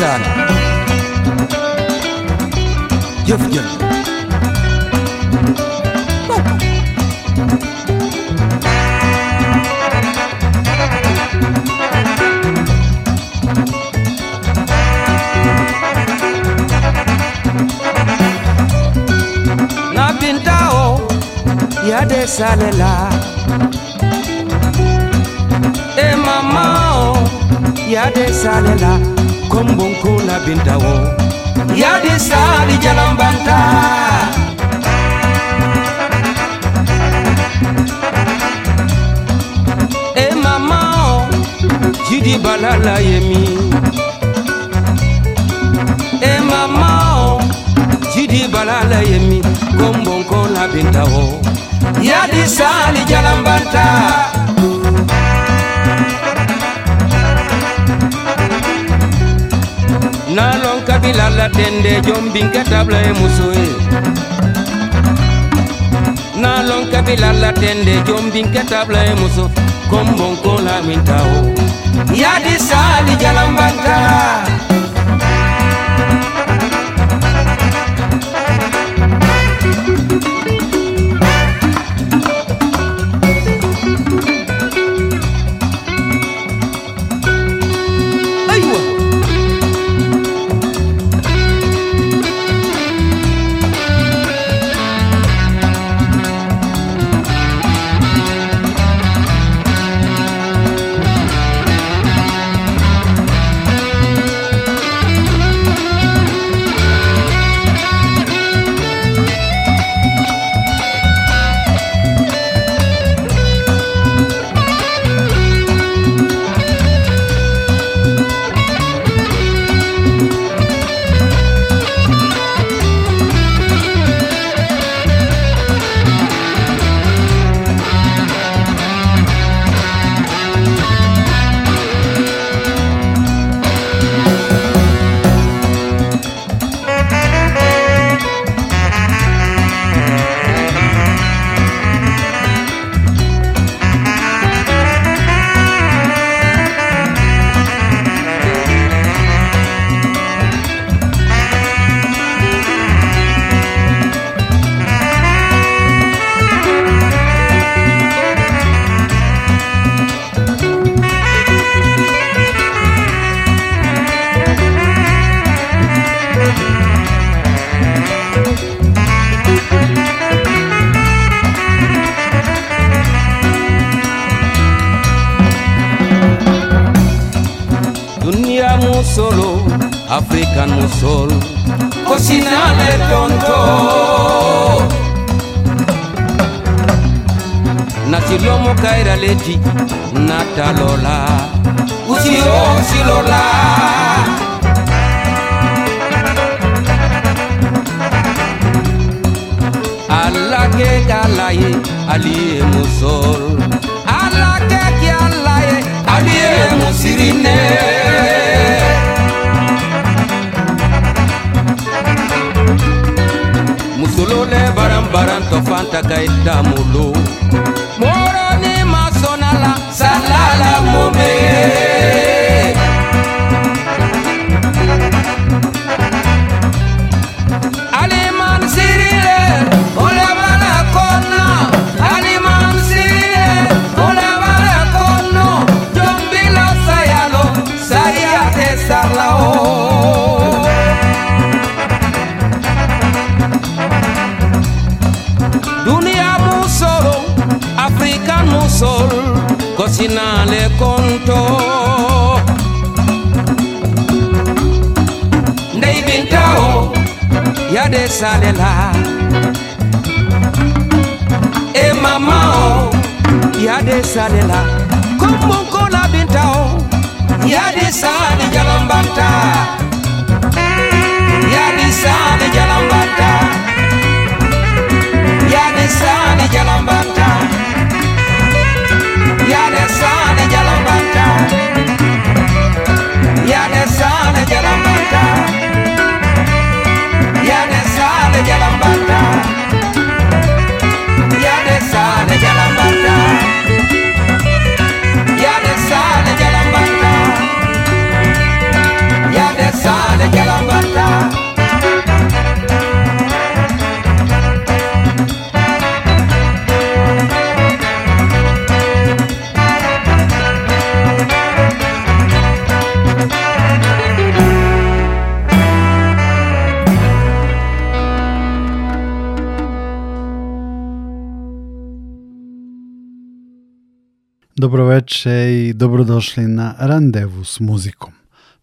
لسانه يفجر napintao yadesalela. Emamao yadesalela. kombonko na bintawo yadi sali jalambanta e mama o jidi balala yemi. E mama o jidi balala yemi. Kombonko na bintawo yadi sali jalambanta nalon kabila la tende jombinke tabla e muso e nalon kabila la tende jombinke tabla e muso kombonko la mintao yadi sali jalambanta galai alie musol ala ke kialaye alie musirine musolole baran baran to fanta kaita mulu moroni masonala kosinale konto. Ndey bintao yade salela. E mamao yade salela. Kombonko la bintao yade sali jalambanta Dobroveče i dobrodošli na Randevu s muzikom.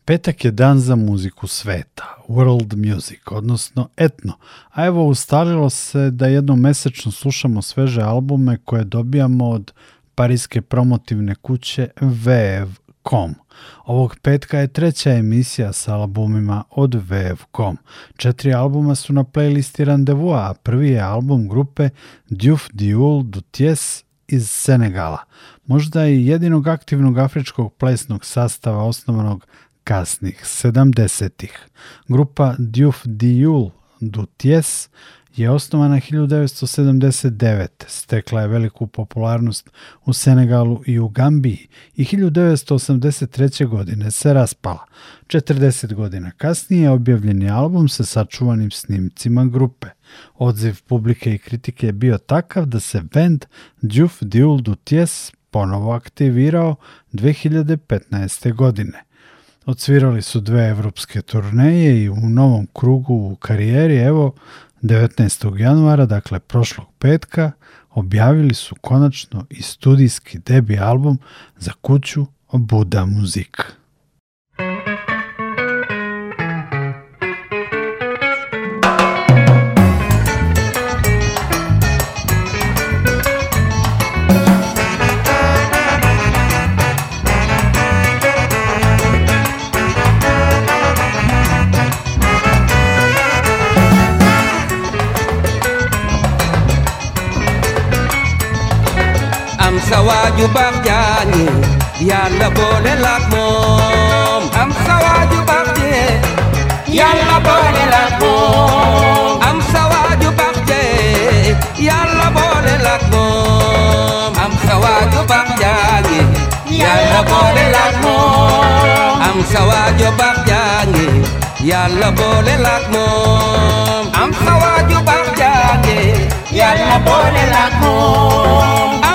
Petak je dan za muziku sveta, world music, odnosno etno, a evo ustalilo se da jednom mesečno slušamo sveže albume koje dobijamo od parijske promotivne kuće VF.com. Ovog petka je treća emisija sa albumima od VF.com. Četiri albuma su na playlisti Randevua, a prvi je album grupe Diouf Dioul Dutiers iz Senegala, možda i jedinog aktivnog afričkog plesnog sastava osnovanog kasnih 70-ih. Grupa Diouf Dioul Dutiers je osnovana 1979. Stekla je veliku popularnost u Senegalu i u Gambiji i 1983. godine se raspala. 40 godina kasnije objavljen je album sa sačuvanim snimcima grupe. Odziv publike i kritike je bio takav da se band Diouf Dioul Dutiers ponovo aktivirao 2015. godine. Odsvirali su dve evropske turneje i u novom krugu u karijeri, evo, 19. januara, dakle prošlog petka, objavili su konačno i studijski debi album za kuću Buda Muzik. Waaju baax yàlla boole laak am sa yàlla boole laak am sa yàlla boole laak am sa yàlla boole laak am sa yàlla boole laak am sa yàlla boole laak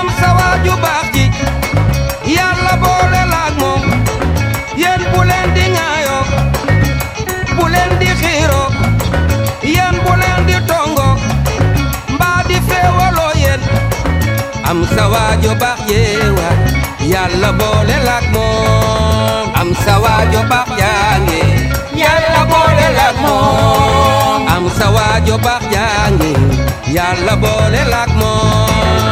sawajo pak yewa? Yalla boole lak moom am sawajo pak jange yalla boole lak moom am sawajo pak jange yalla boole lak moom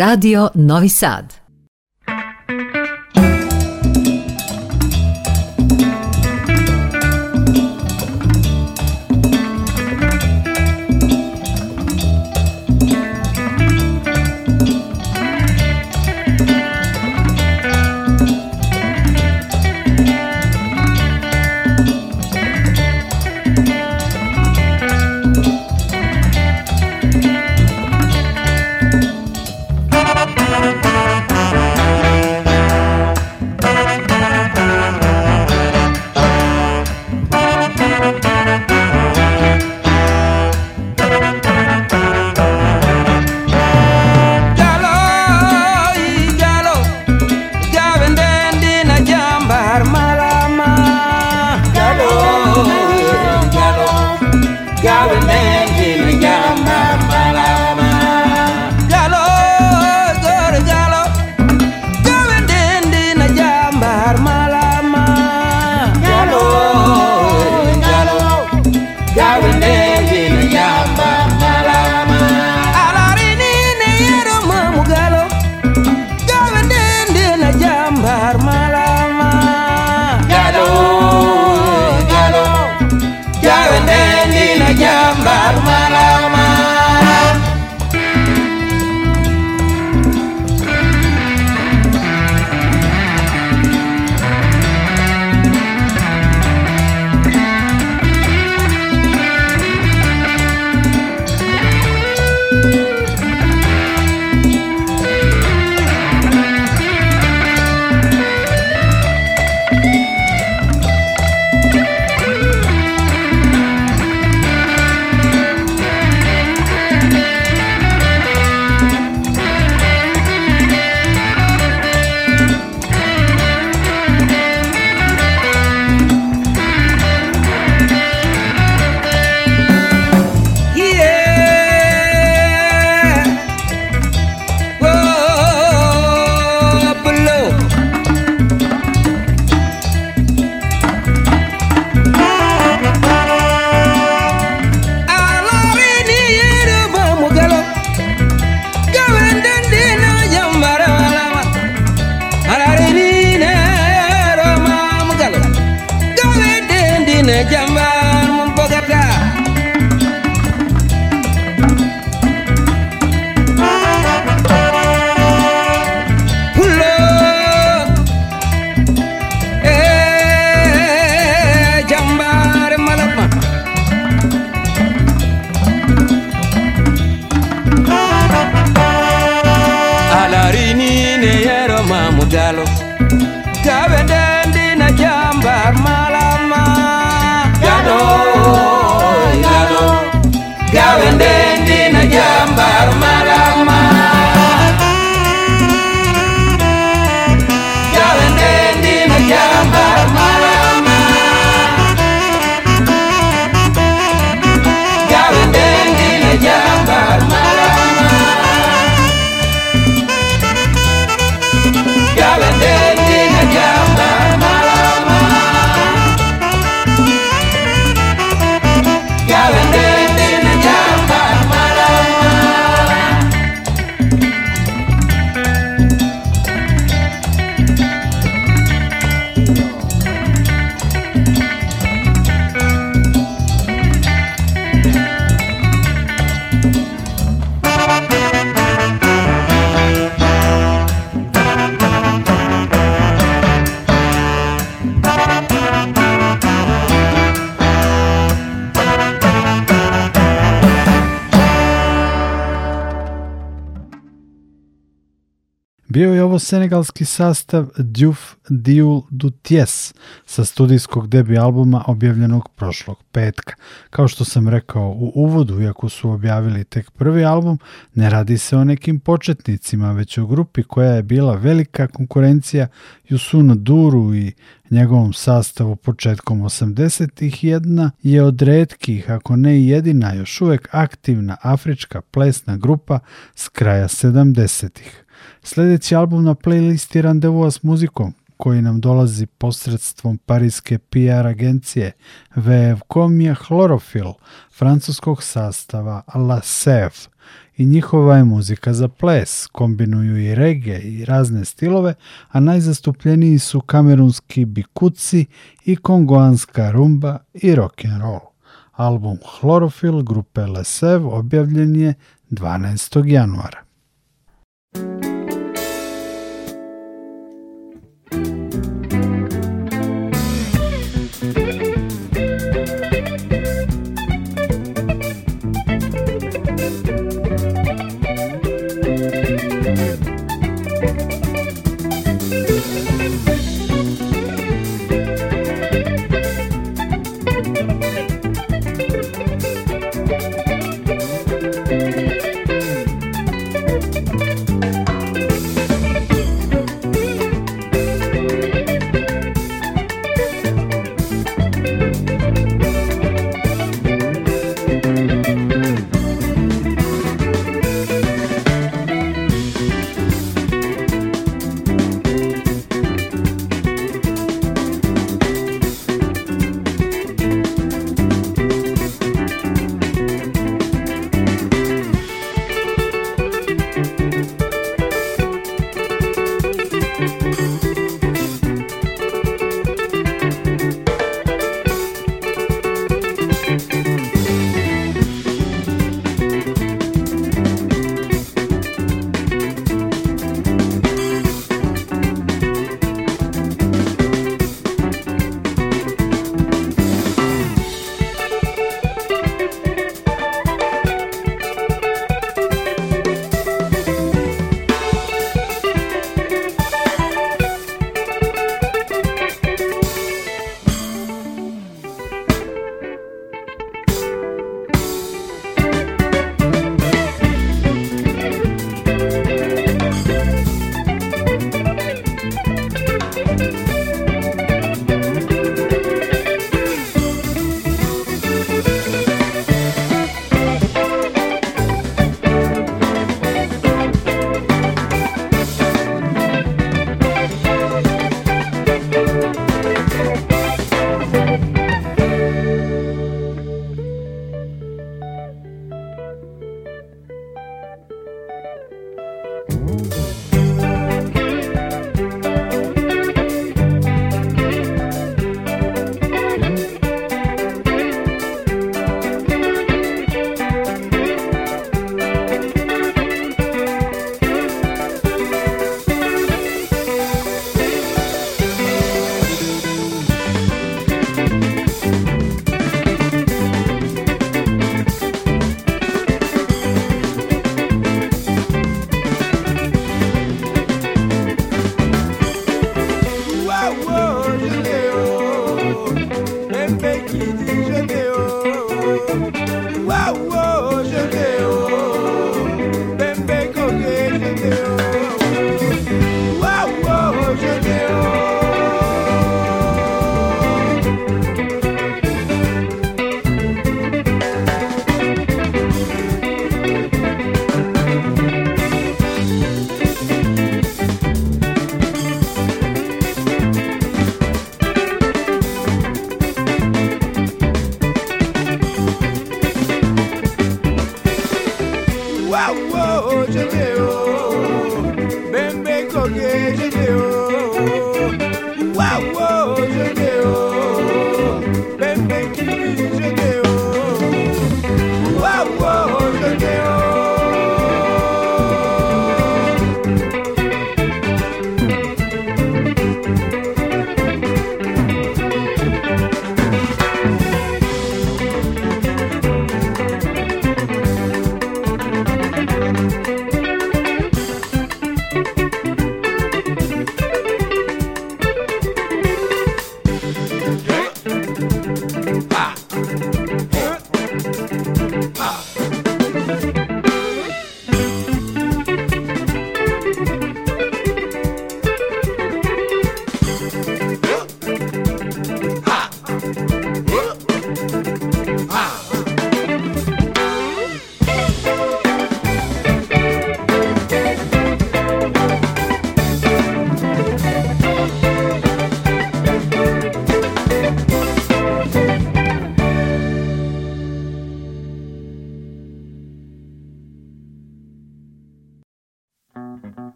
Radio Novi Sad. Bio je ovo senegalski sastav Diouf Diul du Ties sa studijskog debi albuma objavljenog prošlog petka. Kao što sam rekao u uvodu, iako su objavili tek prvi album, ne radi se o nekim početnicima, već o grupi koja je bila velika konkurencija Jusunu Duru i njegovom sastavu početkom 80-ih jedna je od redkih, ako ne jedina, još uvek aktivna afrička plesna grupa s kraja 70-ih. Sljedeći album na playlisti Randevua s muzikom, koji nam dolazi posredstvom parijske PR agencije VF.com je Chlorophyll, francuskog sastava La Sève. I njihova je muzika za ples, kombinuju i reggae i razne stilove, a najzastupljeniji su kamerunski bikuci i kongoanska rumba i rock and roll. Album Chlorophyll grupe La Sève objavljen je 12. januara.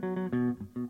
Música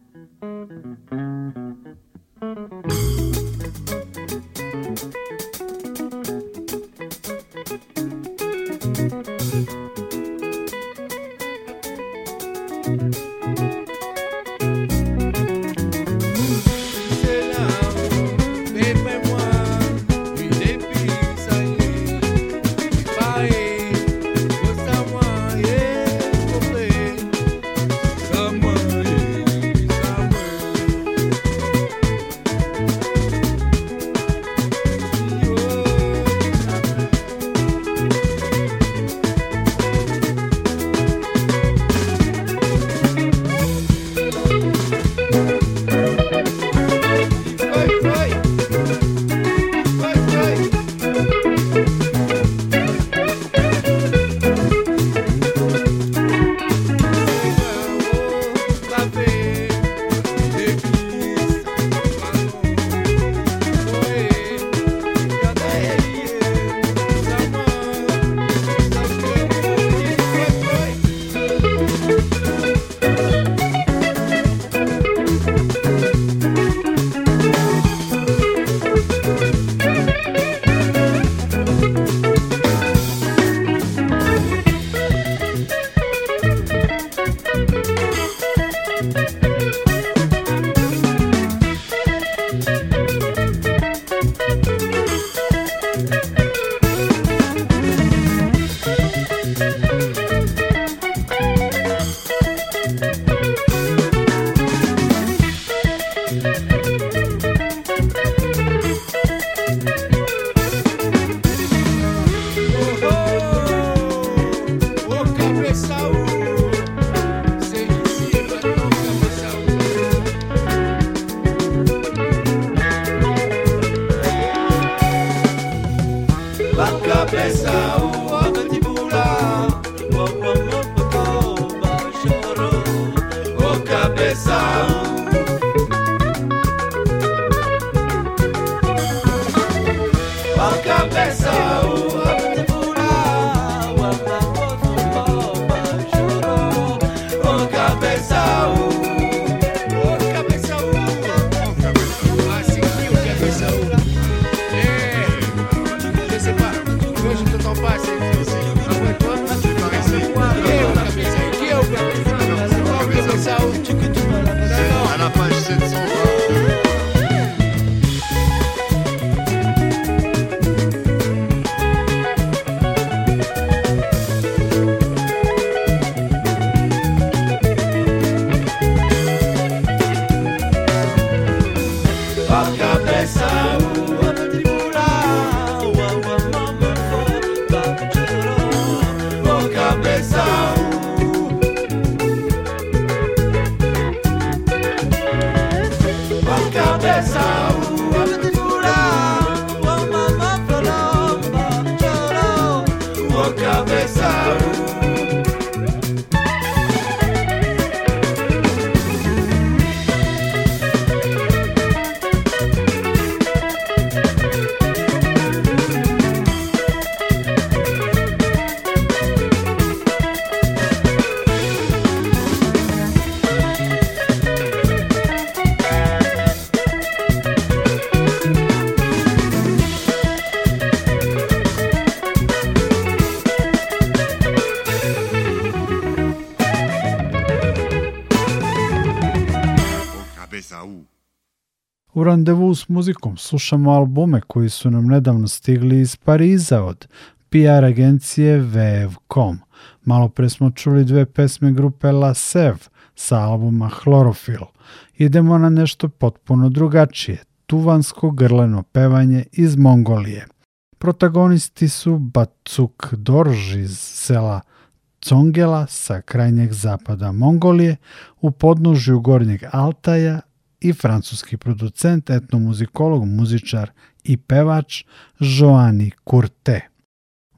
U randevu s muzikom slušamo albume koji su nam nedavno stigli iz Pariza od PR agencije Vev.com. Malo pre smo čuli dve pesme grupe La Sev sa albuma Chlorophyll. Idemo na nešto potpuno drugačije, tuvansko grleno pevanje iz Mongolije. Protagonisti su Bacuk Dorž iz sela Congela sa krajnjeg zapada Mongolije u podnožju Gornjeg Altaja i francuski producent, etnomuzikolog, muzičar i pevač Joani Curte.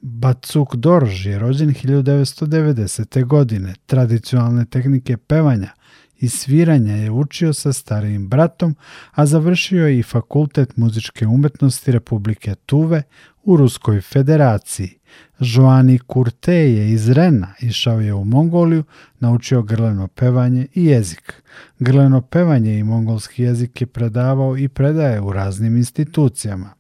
Bacuk Dorž je rođen 1990. godine. Tradicionalne tehnike pevanja i sviranja je učio sa starijim bratom, a završio je i Fakultet muzičke umetnosti Republike Tuve u Ruskoj federaciji. Joani Kurte je iz Rena, išao je u Mongoliju, naučio grleno pevanje i jezik. Grleno pevanje i mongolski jezik je predavao i predaje u raznim institucijama.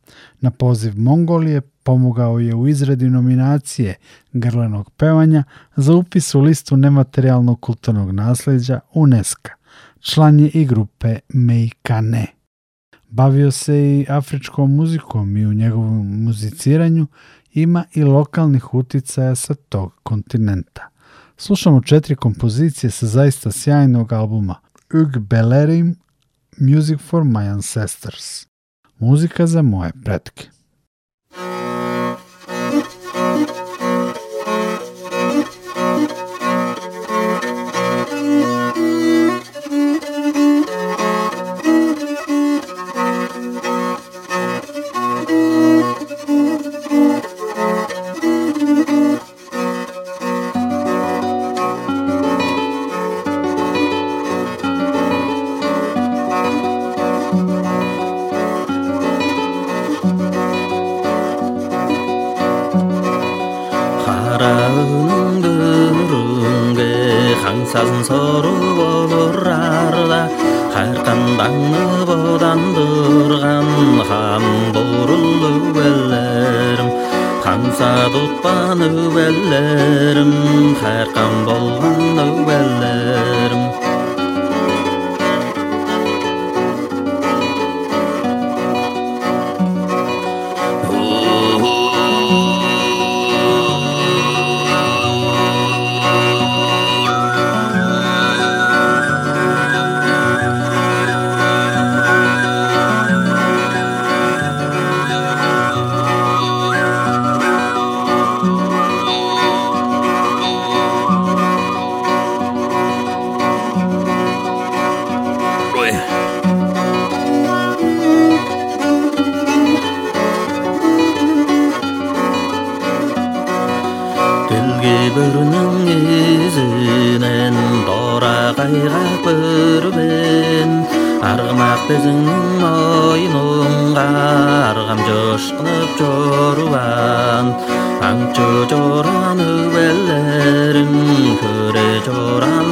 Na poziv Mongolije Pomogao je u izradi nominacije grlenog pevanja za upis u listu nematerijalnog kulturnog nasljeđa UNESCO. Član je i grupe Meikane. Bavio se i afričkom muzikom i u njegovom muziciranju ima i lokalnih uticaja sa tog kontinenta. Slušamo četiri kompozicije sa zaista sjajnog albuma Ug Belerim Music for My Ancestors. Muzika za moje pretke. безіңнің мойныңға арғам жошқынып жоруан аңчы жоран өбелерім көре жоран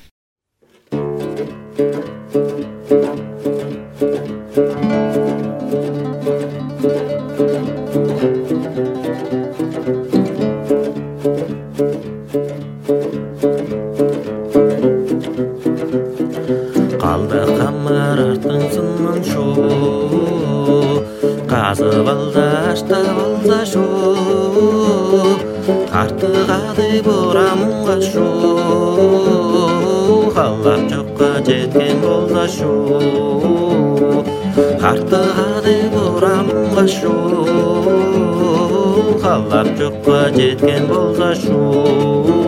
כן בו חשוב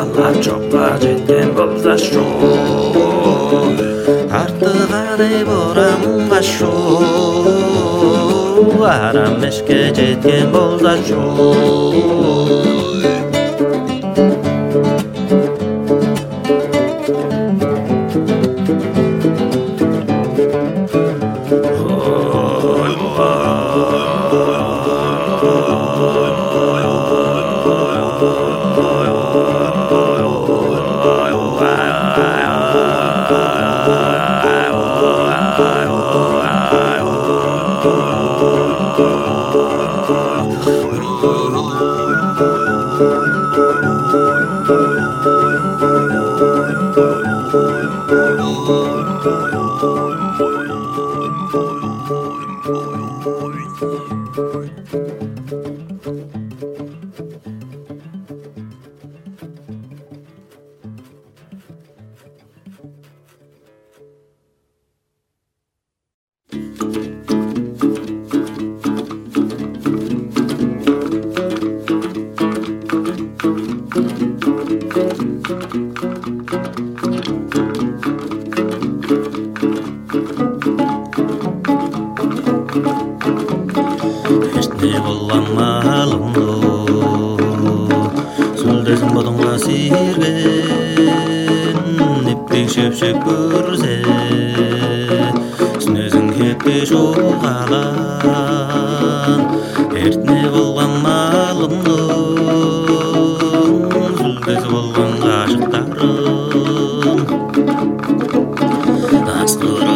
Alla troppa gente volta su Artevare boram un basu Arameske jetken bolda su Good.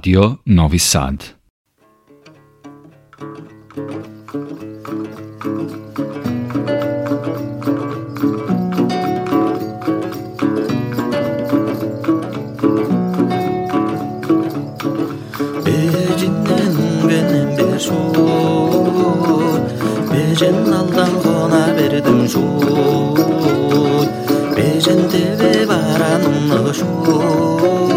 Radio Novi Sad. Cidden benim bir şuur Becen aldan ona verdim şuur Becen teve varanımlı şuur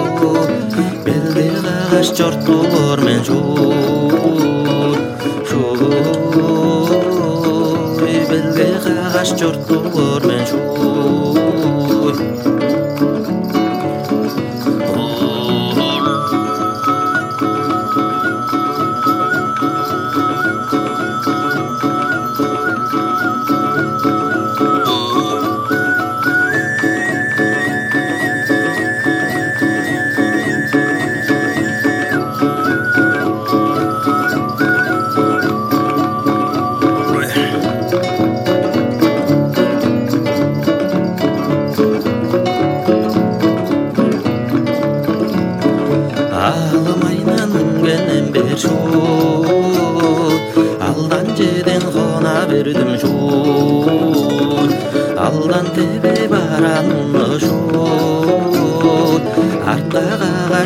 Аш чортгуур мен шуур Шуур. Бэлгэ хагаш чортгуур мен шуур.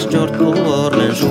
George Born en su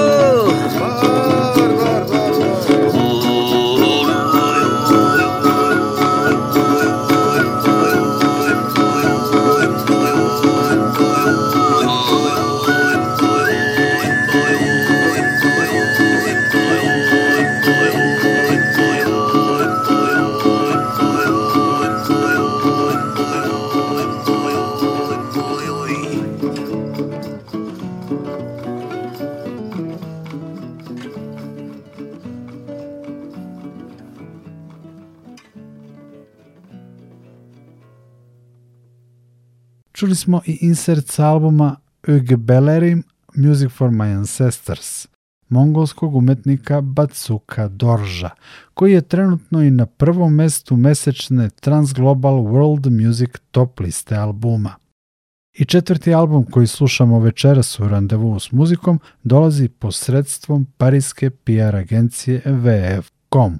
Oh. Čuli smo i insert sa albuma Uge Bellerim Music for My Ancestors, mongolskog umetnika Batsuka Dorža, koji je trenutno i na prvom mestu mesečne Transglobal World Music top liste albuma. I četvrti album koji slušamo večeras u randevu s muzikom dolazi posredstvom parijske PR agencije VF.com.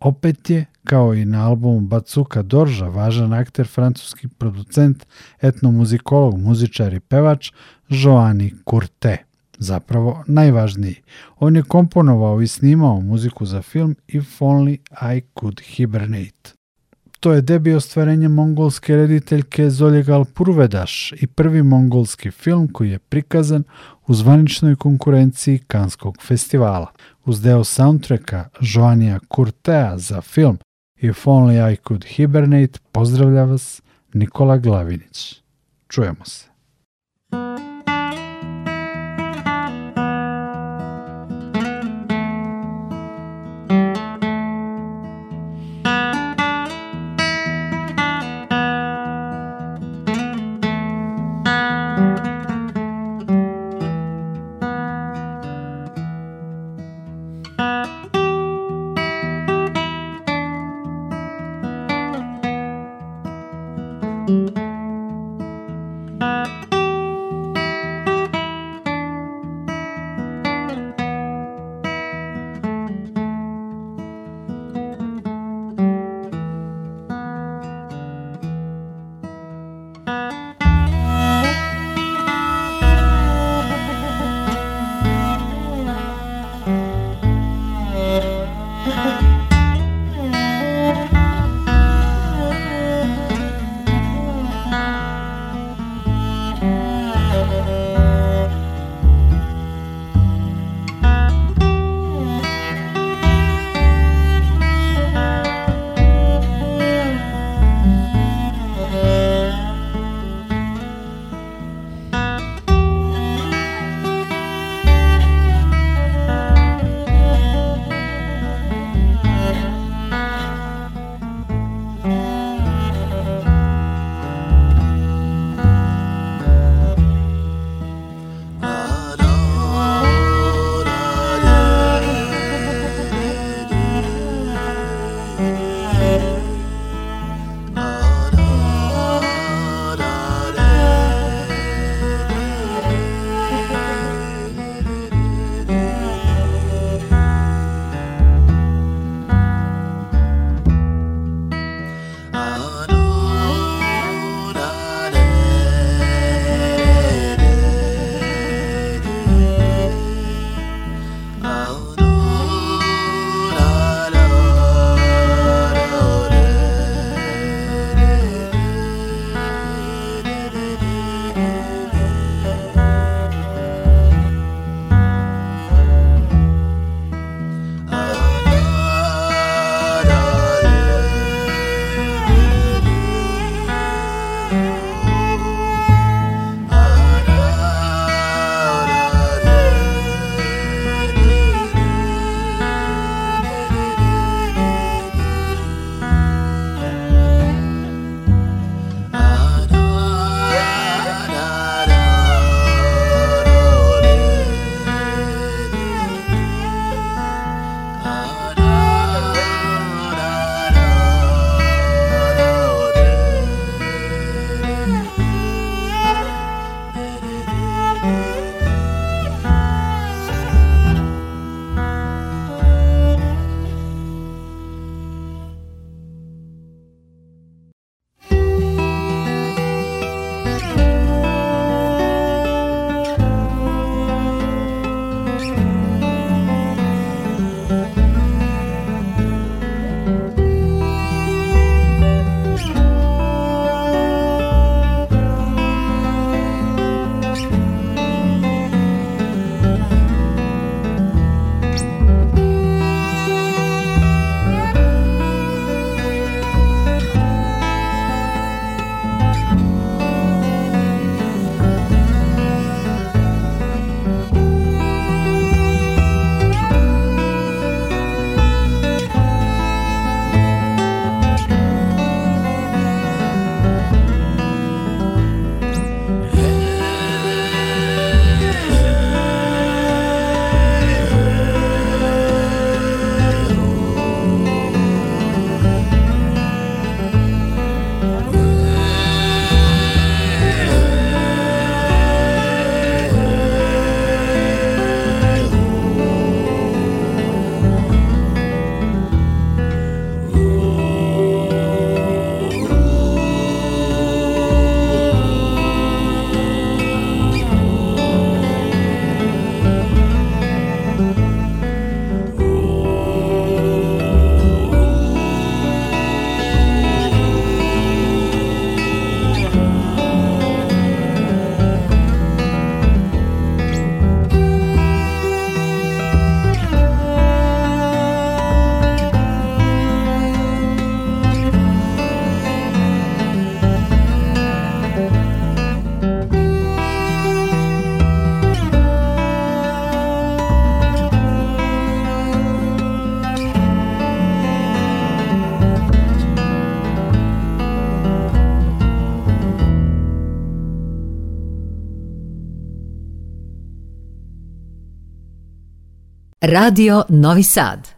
Opet je, kao i na albumu Batsuka Dorža, važan akter francuski producent, etnomuzikolog, muzičar i pevač Joani Curte. Zapravo najvažniji. On je komponovao i snimao muziku za film If Only I Could Hibernate. To je debi ostvarenja mongolske rediteljke Zoljegal Purvedaš i prvi mongolski film koji je prikazan u zvaničnoj konkurenciji Kanskog festivala. Uz deo soundtracka Joanija Kurtea za film If Only I Could Hibernate pozdravlja vas Nikola Glavinić. Čujemo se. Radio Novi Sad.